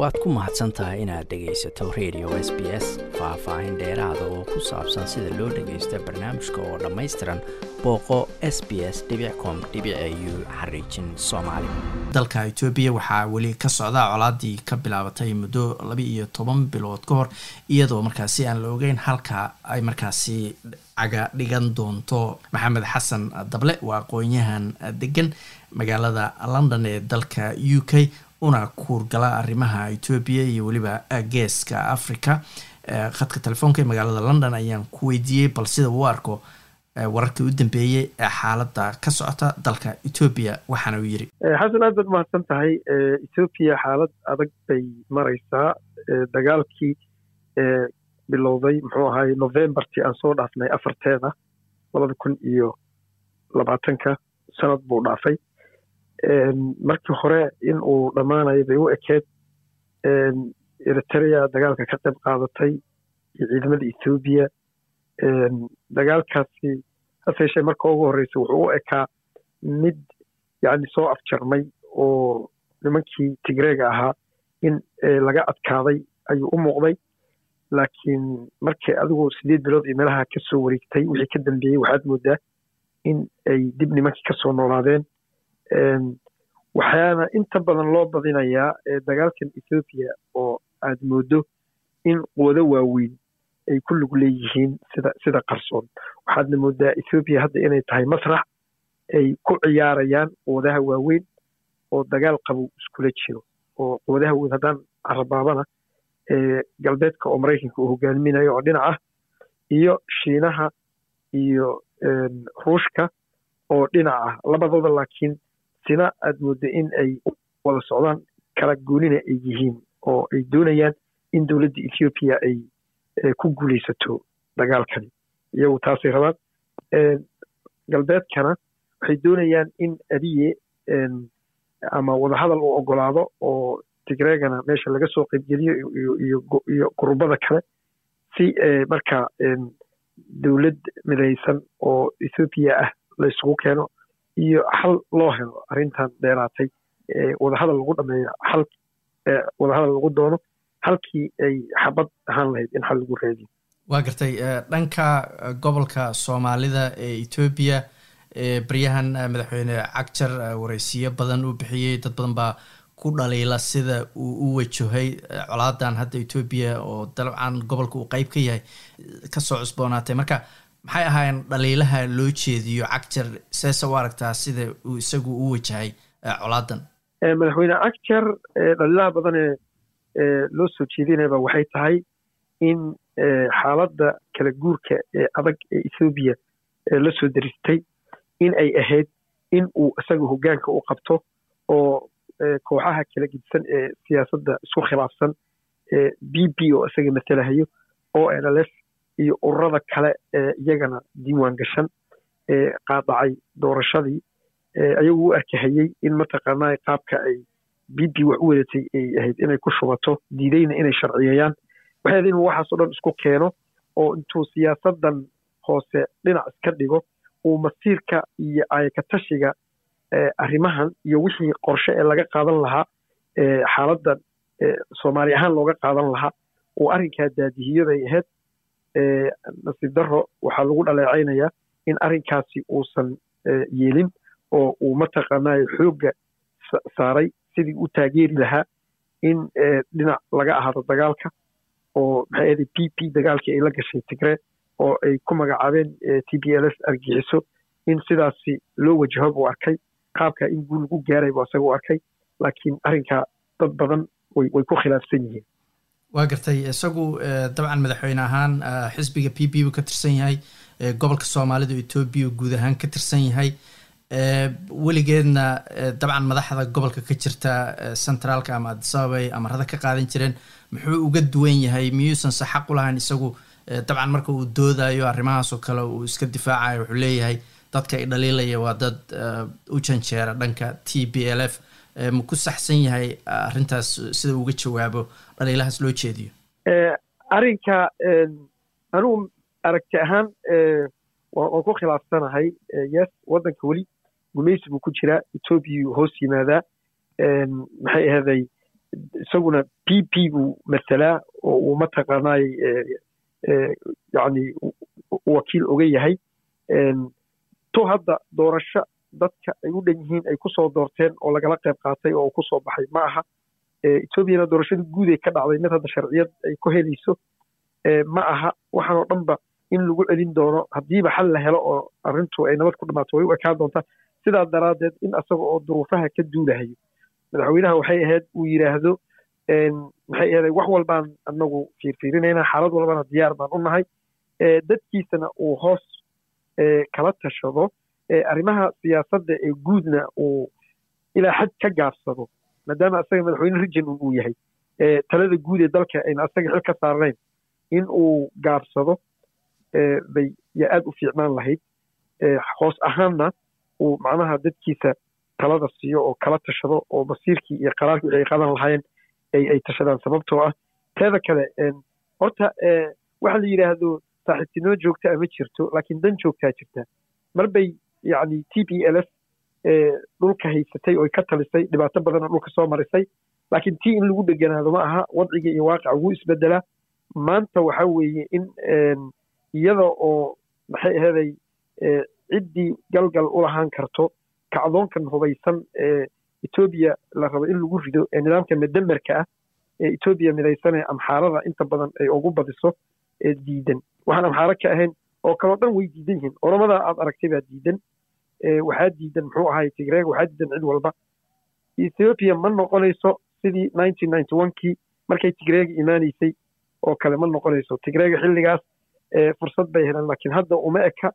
waad ku mahadsan tahay inaad dhegaysato radio s b s faah-faahin dheeraada oo ku saabsan sida loo dhagaysto barnaamijka oo dhammaystiran booqo s b s com u xariijin soomaali. Dalka etoobiya waxaa weli ka socda colaadii ka bilaabatay muddo laba iyo toban bilood ka hor iyadoo markaasi aan la ogeyn halka ay markaasi caga dhigan doonto. Maxamed xasan dable waa aqoon-yahan degan magaalada london ee dalka u k una kuurgala arrimaha etoobiya iyo weliba geeska africa khadka telefoonka ee magaalada london ayaan ku weydiiyey bal sida uu arko wararkii u dambeeyey ee xaaladda ka socota dalka etoobiya waxaana uu yiri. Xasan aad baad mahadsan tahay etoobiya xaalad adag bay mareysaa dagaalkii bilowday muxuu ahaay novembartii aan soo dhaafnay afarteeda labada kun iyo labaatanka sanad buu dhaafay markii hore in uu dhammaanayo bay u ekeed eritrea dagaalka ka qayb qaadatay iyo ciidamada ethoobiya dagaalkaasi hase yeeshee marka ugu horreysa wuxuu u ekaa mid yacni soo afjarmay oo nimankii tigreega ahaa in laga adkaaday ayuu u muuqday. Laakiin markii adigu sideed bilood iyo meelaha ka soo wareegtay wixii ka dambeeyey waxaad moodaa in ay dib nimankii ka soo noolaadeen waxaana inta badan loo badinayaa dagaalkan ethoobiya oo aad moodo in quwado waaweyn ay ku lug leeyihiin sida sida qarsoon. Waxaadna moodaa ethoobiya hadda inay tahay masrax ay ku ciyaarayaan quwadaha waaweyn oo dagaal qabow iskula jiro oo quwadaha weyn haddaan carabaabana galbeedka oo maraykanka uu hogaaminayo oo dhinac ah iyo shiinaha iyo ruushka oo dhinac ah labadooda laakiin sina aad moodda in ay wada socdaan kala goonina ay yihiin oo ay doonayaan in dowladda ethoobiya ay ku guulaysato dagaalkani. Iyagu taasay rabaan galbeedkana waxay doonayaan in abiye ama wadahadal uu ogolaado oo tigreegana meesha laga soo qaybgeliyo iyo gurubada kale si marka dowlad midaysan oo ethoobiya ah la isugu keeno iyo xal loo helo arrintan dheeraatay wadahadal lagu dhameeyo xal wadahadal lagu doono halkii ay xabad ahaan lahayd in xal lagu raadiyo. Waa gartay dhanka gobolka soomaalida ee etoobiya baryahan madaxweyne cagjar wareysiyo badan uu bixiyey. Dad badan baa ku dhaliila sida uu u wajahay colaadan hadda etoobiya oo dabcan gobolka uu qeyb ka yahay ka soo cusboonaatay. Marka maxay ahaayeen dhaliilaha loo jeediyo cagjar seese u aragtaa sida uu isagu u wajahay colaadan madaxweyne cagjar dhaliilaha badanee loo soo jeedinayba waxay tahay in xaaladda kala guurka ee adag ee ethoobiya la soo daristay in ay ahayd in uu isaga hoggaanka u qabto oo kooxaha kala gidsan ee siyaasadda isku khilaafsan b b oo isaga matalahayo o n l f iyo ururada kale ee iyagana diiwaan gashan ee qaadacay doorashadii ayagu u arkahayey in mataqaanaa qaabka ay b b wax u wadatay ay ahayd inay ku shubato diidayna inay sharciyeeyaan waxayd inuu waxaas o dhan isku keeno oo intuu siyaasaddan hoose dhinac iska dhigo uu masiirka iyo ayakatashiga arrimahan iyo wixii qorshe ee laga qaadan lahaa xaaladdan soomaali ahaan looga qaadan lahaa uu arrinkaa daadihiyaday ahayd nasiib darro waxaa lagu dhaleecaynayaa in arrinkaasi uusan yeelin oo uu mataqaanaayo xoogga saaray sidii u taageeri lahaa in dhinac laga ahaado dagaalka oo maxay ahaday p p dagaalkii ay la gashay tigree oo ay ku magacaabeen t b l s argixiso in sidaasi loo wajaho buu arkay. Qaabka in guul lagu gaaray buu isaga u arkay laakiin arrinkaa dad badan way ku khilaafsan yihiin waa gartay isagu dabcan madaxweyne ahaan xisbiga p b buu ka tirsan yahay gobolka soomaalida etoobiya guud ahaan ka tirsan yahay. Weligeedna dabcan madaxda gobolka ka jirta centraalka ama adisababay amarada ka qaadan jireen muxuu uga duwan yahay miyuusan se xaq u lahayn isagu dabcan marka uu doodayo arrimahaas oo kale uu iska difaacayo wuxuu leeyahay dadka i dhaliilaya waa dad u janjeera dhanka t b l f ma ku saxsan yahay arrintaas sida uga jawaabo dhaliilahaas loo jeediyo? Arrinka anugu aragti ahaan waan ku khilaafsanahay yes waddanka weli gumaysi buu ku jiraa etoobiya hoos yimaadaa maxay ahaday isaguna p p buu mathalaa oo uu mataqaanaay yani wakiil oga yahay to hadda doorasho dadka ay u dhan yihiin ay ku soo doorteen oo lagala qayb qaatay oo ku soo baxay ma aha. Etoobiyana doorashada guud ay ka dhacday mid hadda sharciyad ay ku helayso ma aha. Waxaan oo dhanba in lagu celin doono haddiiba xal la helo oo arrintu ay nabad ku dhammaato way u ekaan doontaa. Sidaa daraaddeed in asaga oo duruufaha ka duulahayo madaxweynaha waxay ahayd uu yidhaahdo maxay ahayd wax walbaan anagu fiirfiirinaynaa xaalad walbana diyaar baan u nahay. Dadkiisana uu hoos kala tashado arrimaha siyaasadda ee guudna uu ilaa xad ka gaabsado maadaama asaga madaxweyne rijin uu yahay talada guud ee dalka ayna asaga xil ka saarnayn in uu gaabsado bay yaa aad u fiicnaan lahayd hoos ahaanna uu macnaha dadkiisa talada siiyo oo kala tashado oo masiirkii iyo qaraarkii wixii ay qadan lahaayeen ay tashadaan sababtoo ah teeda kale horta waxa la yidhaahdo saaxiibtinimo joogta ama jirto laakiin dan joogtaa jirta. Mar bay yacni t p l s dhulka haysatay oo ka talisay dhibaato badanoo dhulka soo marisay. Laakiin tii in lagu dheganaado ma aha wadciga iyo waaqica wuu isbedelaa maanta waxa weeye in iyada oo maxay aheeday ciddii galgal u lahaan karto kacdoonkan hubaysan ee etoobiya la rabo in lagu rido ee nidaamka madamerka ah ee etoobiya midaysanee amxaarada inta badan ay ugu badiso ee diidan. Waxaan amxaaro ka ahayn oo kaloo dhan way diidan yihiin. Oromada aad aragtay baa diidan waxaa diidan muxuu ahay tigreeg waxaa diidan cid walba. Ethiopia ma noqonayso sidii kii markay tigreega imaanaysay oo kale ma noqonayso. Tigreega xilligaas fursad bay heleen laakiin hadda uma eka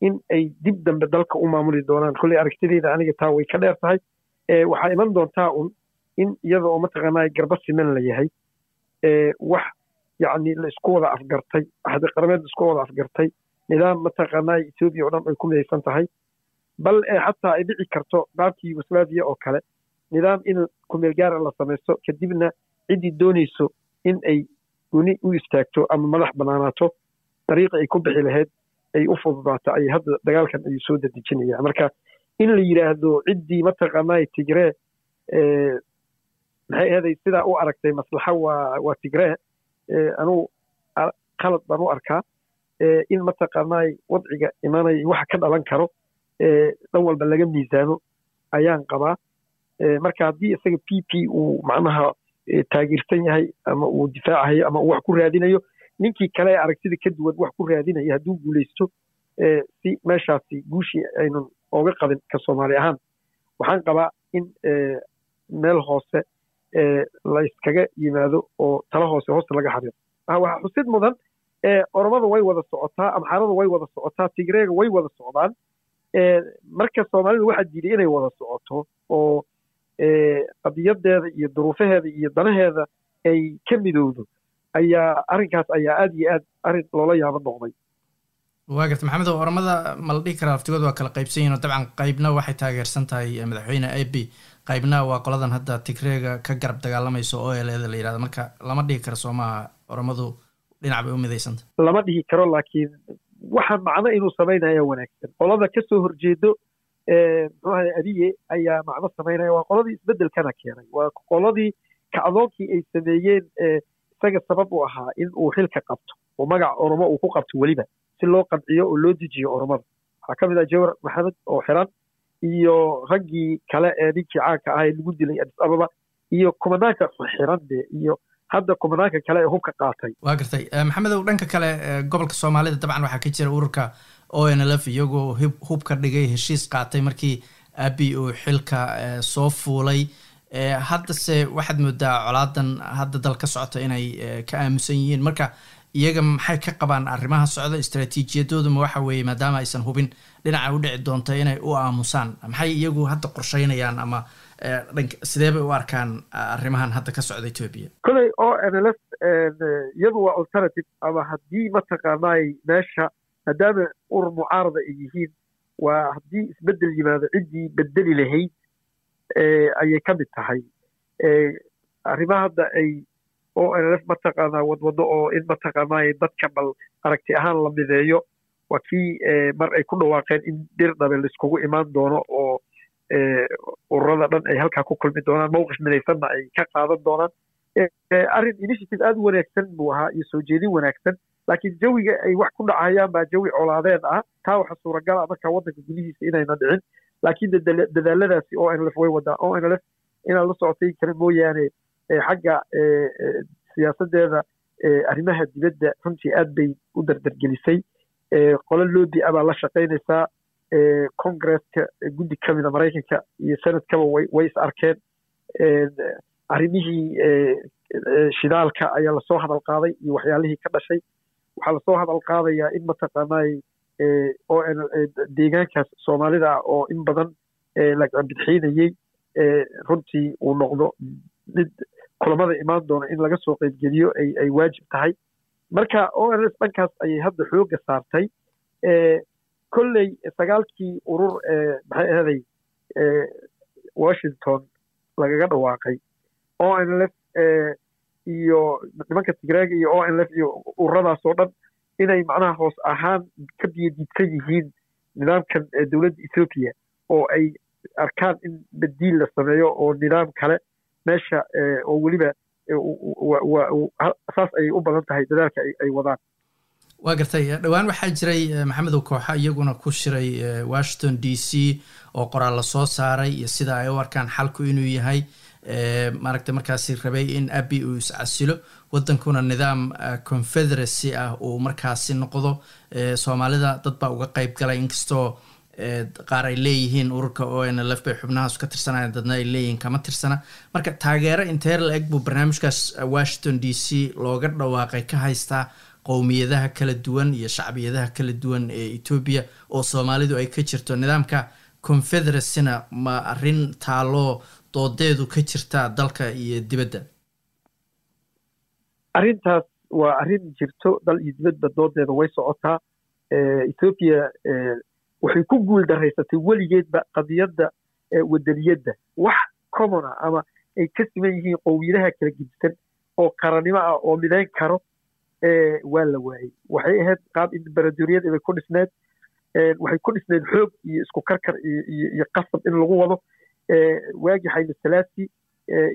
in ay dib dambe dalka u maamuli doonaan. Kolley aragtidayda aniga taa way ka dheer tahay. Waxaa iman doontaa un in iyada oo mataqaanaa garba siman la yahay. Wax yacni la wada afgartay axdi qarameed la isku wada afgartay. Nidaam mataqaanaa etoobiya oo dhan ay ku midaysan tahay bal xataa ay dhici karto qaabkii yugoslaviya oo kale. Nidaam in kumeel gaara la samaysto kadibna ciddii doonayso in ay goni u istaagto ama madax bannaanaato. Dariiqa ay ku bixi lahayd ay u fududaato ay hadda dagaalkan ayuu soo dadejinayaan marka in la yidhaahdo ciddii mataqaanaa tigree maxay ahaday sidaa u aragtay maslaxa waa waa tigree anugu qalad baan u arkaa in mataqaanaa wadciga imaanaya waxa ka dhalan karo dhan walba laga miisaano ayaan qabaa. Marka haddii isaga p p uu macnaha taageersan yahay ama uu difaacayo ama uu wax ku raadinayo ninkii kale ee aragtida ka duwan wax ku raadinaya hadduu guulaysto si meeshaasi guushii aynan ooga qabin ka soomaali ahaan. Waxaan qabaa in meel hoose la iskaga yimaado oo tala hoose hoosta laga xariiro waxaa xusid mudan oromada way wada socotaa amxaarada way wada socotaa tigreega way wada socdaan marka soomaalida waxaa diiday inay wada socoto oo qadiyadeeda iyo duruufaheeda iyo danaheeda ay ka midowdo ayaa arrinkaas ayaa aad iyo aad arrin loola yaabo noqday. Waa garta maxamed oo oramada ma la dhihi karaa laftigooda waa kala qaybsan yihiin oo dabcan qaybna waxay taageersan tahay madaxweyne ab qaybna waa qoladan hadda tigreega ka garab dagaalamayso o l eda la yiraahdo marka lama dhihi karo soomaha oramadu dhinac bay u midaysanta lama dhihi karo laakiin waxa macno inuu samaynaya wanaagsan. Qolada ka soo horjeedo muxuu ahay abiye ayaa macno samaynaya waa qoladii isbeddelkana keenay. Waa qoladii kacdoonkii ay sameeyeen isaga sabab u ahaa in uu xilka qabto. Oo magac oromo uu ku qabto weliba si loo qanciyo oo loo dejiyo oromada waxaa ka mid ah jawar maxamed oo xiran iyo raggii kale ee ninkii caanka ah ee lagu dilay adis ababa iyo kumanaanka xiran de iyo hadda kumanaanka kale ee hubka qaatay. Waa gartay. Maxamedow dhanka kale gobolka soomaalida dabcan waxaa ka jira ururka o n l f iyagoo hub ka dhigay heshiis qaatay markii abi uu xilka soo fuulay. Haddase waxaad moodaa colaadan hadda dal ka socota inay ka aamusan yihiin. Marka iyaga maxay ka qabaan arrimaha socda? Istraatiijiyadooduma waxa weeye maadaama aysan hubin dhinaca u dhici doonta inay u aamusaan. Maxay iyagu hadda qorsheynayaan ama sidee bay u arkaan arrimahan hadda ka socda etoobiya koley o n l f iyadu waa alternative ama haddii mataqaanaay meesha maadaama urur mucaarada ay yihiin waa haddii isbeddel yimaado ciddii bedeli lahayd ayay ka mid tahay. Arrimaha hadda ay o n l f mataqaanaa wadwado oo in mataqaanaa dadka bal aragti ahaan la mideeyo waa kii mar ay ku dhawaaqeen in dhir dhabe laiskugu imaan doono oo ururada dhan ay halkaa ku kulmi doonaan mowqif midaysanna ay ka qaadan doonaan. Arrin initiative aada u wanaagsan buu ahaa iyo soo jeedin wanaagsan. Laakiin jawiga ay wax ku dhacayaan baa jawi colaadeed ah. Taa waxa suuragal ah marka waddanka gudihiisa inayna dhicin. Laakiin dadaaladaasi o nlf way wadaa o nlf inaad la socotay kale mooyaane xagga siyaasadeeda arrimaha dibadda runtii aad bay u dardargelisay. Qolo loobi ah baa la shaqaynaysaa congresska guddi ka mida maraykanka iyo senadkaba way is arkeen. Arrimihii shidaalka ayaa la soo hadal qaaday iyo waxyaalihii ka dhashay. Waxaa la soo hadal qaadayaa in mataqaanay deegaankaas soomaalida ah oo in badan lagabidxiinayey runtii uu noqdo mid kulamada imaan doona in laga soo qeybgeliyo ay waajib tahay. Marka o n s dhankaas ayay hadda xooga saartay kolley sagaalkii urur maxay ahaday washington lagaga dhawaaqay o n l f iyo nimanka tigraaga iyo o n l f iyo ururadaas oo dhan inay macnaha hoos ahaan ka biyadiidsan yihiin nidaamkan dowladda ethoobiya oo ay arkaan in badiil la sameeyo oo nidaam kale meesha oo weliba saas ayay u badan tahay dadaalka ay wadaan waa gartay dhowaan waxaa jiray maxamedow kooxa iyaguna ku shiray washington d c oo qoraal la soo saaray iyo sida ay u arkaan xalku inuu yahay maaragta markaasi rabay in abi uu iscasilo waddankuna nidaam confederacy ah uu markaasi noqdo soomaalida dad baa uga qeyb galay inkastoo qaar ay leeyihiin ururka o n l f bay xubnahaas ka tirsanayaan dadna ay leeyihiin kama tirsana. Marka taageero intee la eg buu barnaamijkaas washington d c looga dhawaaqay ka haystaa qowmiyadaha kala duwan iyo shacbiyadaha kala duwan ee etoobiya oo soomaalidu ay ka jirto nidaamka confederacyna ma arrin taaloo doodeedu ka jirtaa dalka iyo dibadda? Arrintaas waa arrin jirto dal iyo dibadba doodeeda way socotaa ethoobiya waxay ku guul daraysatay weligeedba qadiyadda wadaniyadda. Wax common ah ama ay ka siman yihiin qowmiyadaha kala gedisan oo qarannimo ah oo midayn karo waa la waayey waxay ahayd qaab imbaradoriyad bay ku dhisneed waxay ku dhisneed xoog iyo isku karkar iyo qasab in lagu wado. Waagii xayla salaasi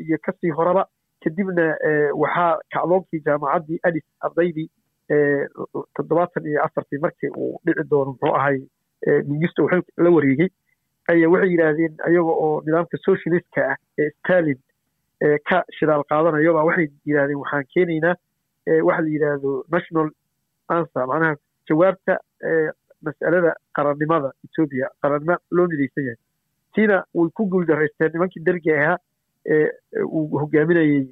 iyo ka sii horaba kadibna waxaa kacdoonkii jaamacaddii adis ardaydii toddobaatan iyo afartii markii uu dhici doono muxuu ahay mingisto wuxuu la wareegay. Ayaa waxay yidhaahdeen ayaga oo nidaamka socialistka ah ee stalin ka shidaal qaadanayo baa waxay yidhahdeen waxaan keenaynaa waxa la yidhaahdo national answer macnaha jawaabta mas'alada qarannimada etoobiya qarannimo loo midaysan yahay. Tiina way ku guuldaraysteen nimankii dergi ahaa uu hogaaminayey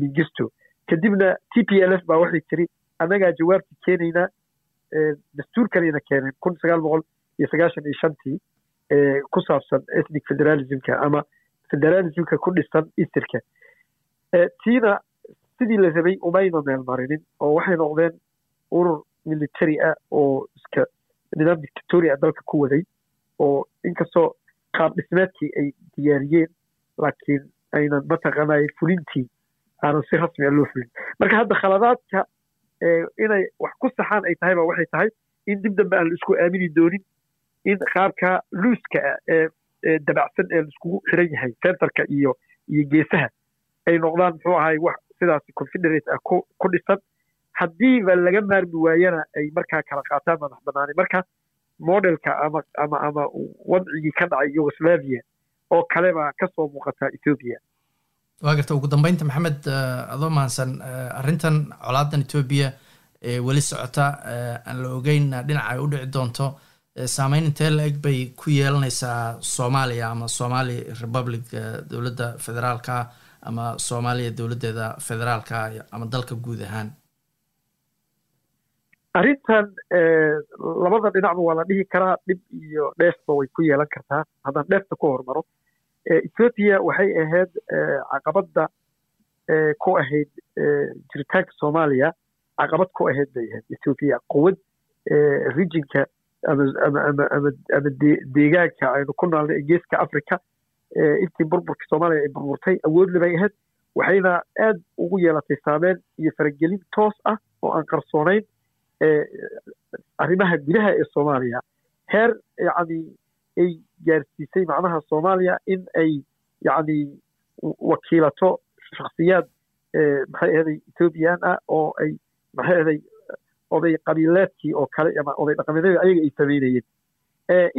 mingisto kadibna t p l f baa waxay tiri annagaa jawaabtii keenaynaa dastuur kalena keeneen kun sagaal boqol iyo sagaashan iyo shantii ku saabsan ethnic federalismka ama federalismka ku dhisan isirka tiina sidii la rabay umayna meel marinin oo waxay noqdeen urur military ah oo iska nidaam dictatori ah dalka ku waday oo inkastoo qaab dhismeedkii ay diyaariyeen laakiin aynan mataqaanay fulintii aanan si rasmi a loo fulin. Marka hadda khaladaadka inay wax ku saxaan ay tahay ba waxay tahay in dib dambe aan la isku aamini doonin in qaabka luuska ah ee dabacsan ee laiskugu xiran yahay centerka iyo iyo geesaha ay noqdaan muxuu ahay wax sidaas confederate ah ku dhisan. Haddiiba laga maarmi waayana ay markaa kala qaataan madax banaani marka modelka ama ama ama wadcigii ka dhacay yugoslavia oo kale baa ka soo muuqataa ethoobia waa garta ugu dambeynta maxamed adoo mahadsan arrintan colaadan etoobiya ee weli socota aan la ogeyn dhinaca ay u dhici doonto saameyn intee la eg bay ku yeelanaysaa soomaaliya ama somali republic dowladda federaalka ama soomaaliya dowladdeeda federaalka ama dalka guud ahaan. Arrintan labada dhinacba waa la dhihi karaa dhib iyo dheefba way ku yeelan kartaa. Haddaan dheefta ku hormaro ethoobiya waxay ahayd caqabadda ku ahayd jiritaanka soomaaliya. Caqabad ku ahayd bay ahayd ethoobiya quwad rijinka ama ama ama ama deegaanka aynu ku naalnay ee geeska africa intii burburka soomaaliya ay burburtay awoodle bay ahayd waxayna aad ugu yeelatay saameyn iyo faragelin toos ah oo aan qarsoonayn arrimaha gudaha ee soomaaliya. Heer yacni ay gaarsiisay macnaha soomaaliya in ay yacni wakiilato shakhsiyaad maxay ahaday ethoobiyan ah oo ay maxay ahaday oday qabiileedkii oo kale ama oday dhaqameedyada ayaga ay sameynayeen.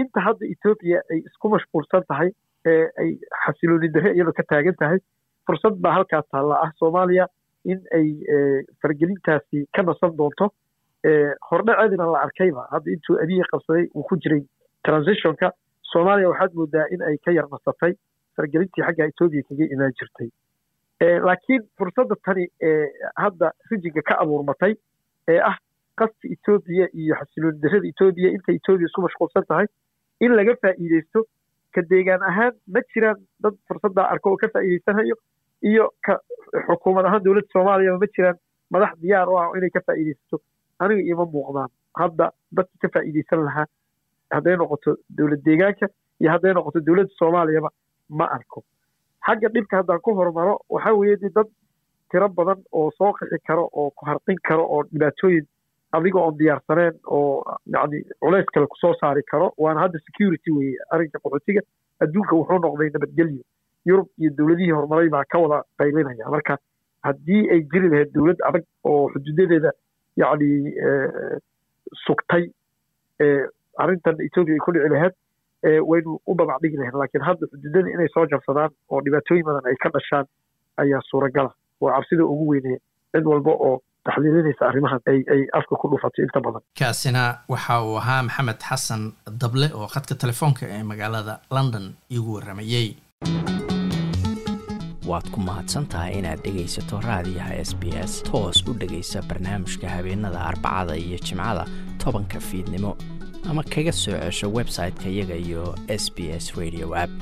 Inta hadda etoobiya ay isku mashquulsan tahay ee ay xasilooni darre iyadoo ka taagan tahay. Fursad baa halkaas taalla ah. Soomaaliya in ay fargelintaasi ka nasan doonto. Hordhaceedina la arkayba. Hadda intuu abiyi qabsaday uu ku jiray transitionka soomaaliya waxaad moodaa in ay ka yar nasatay. Fargelintii xagga etoobiya kaga imaan jirtay. Laakiin fursadda tani hadda rijinka ka abuurmatay ee ah qaska etoobiya iyo xasilooni darrada etoobiya inta etoobiya isku mashquulsan tahay in laga faa'iideysto ka deegaan ahaan ma jiraan dad fursaddaa arko oo ka faa'iideysanayo iyo ka xukuumad ahaan dowladda soomaaliya ma jiraan madax diyaar u ah inay ka faa'iideysato aniga ioma muuqdaan hadda dadki ka faa'iideysan lahaa hadday noqoto dowlad deegaanka iyo hadday noqoto dowladda soomaaliyaba ma arko. Xagga dhibka haddaan ku horumaro waxaa weeye dad tiro badan oo soo qixi karo oo ku harqin karo oo dhibaatooyin adiga oon diyaarsaneen oo yacni culays kale ku soo saari karo waana hadda security weeye arrinka qaxootiga adduunka wuxuu noqday nabadgelyo yurub iyo dowladihii horumaray baa ka wada qaylinaya marka haddii ay jiri lahayd dowlad adag oo xuduudadeeda yacni sugtay arrintan etoobiya ay ku dhici lahayd waynu u babac dhigi lahayn. Laakiin hadda xuduudada inay soo jabsadaan oo dhibaatooyin badan ay ka dhashaan ayaa suuragala. Waa cabsida ugu weynee cid walba oo taxliilinaysa arrimahan ay ay afka ku dhufatay inta badan kaasina waxa uu ahaa maxamed xasan dable oo khadka telefoonka ee magaalada london iigu warramayey waad ku mahadsan tahay inaad dhegaysato raadiyaha s b s toos u dhegaysa barnaamijka habeenada arbacada iyo jimcada tobanka fiidnimo ama kaga soo cesho website-ka iyaga iyo s b s radio app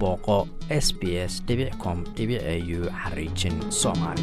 booqo s b s com au xariijin soomaali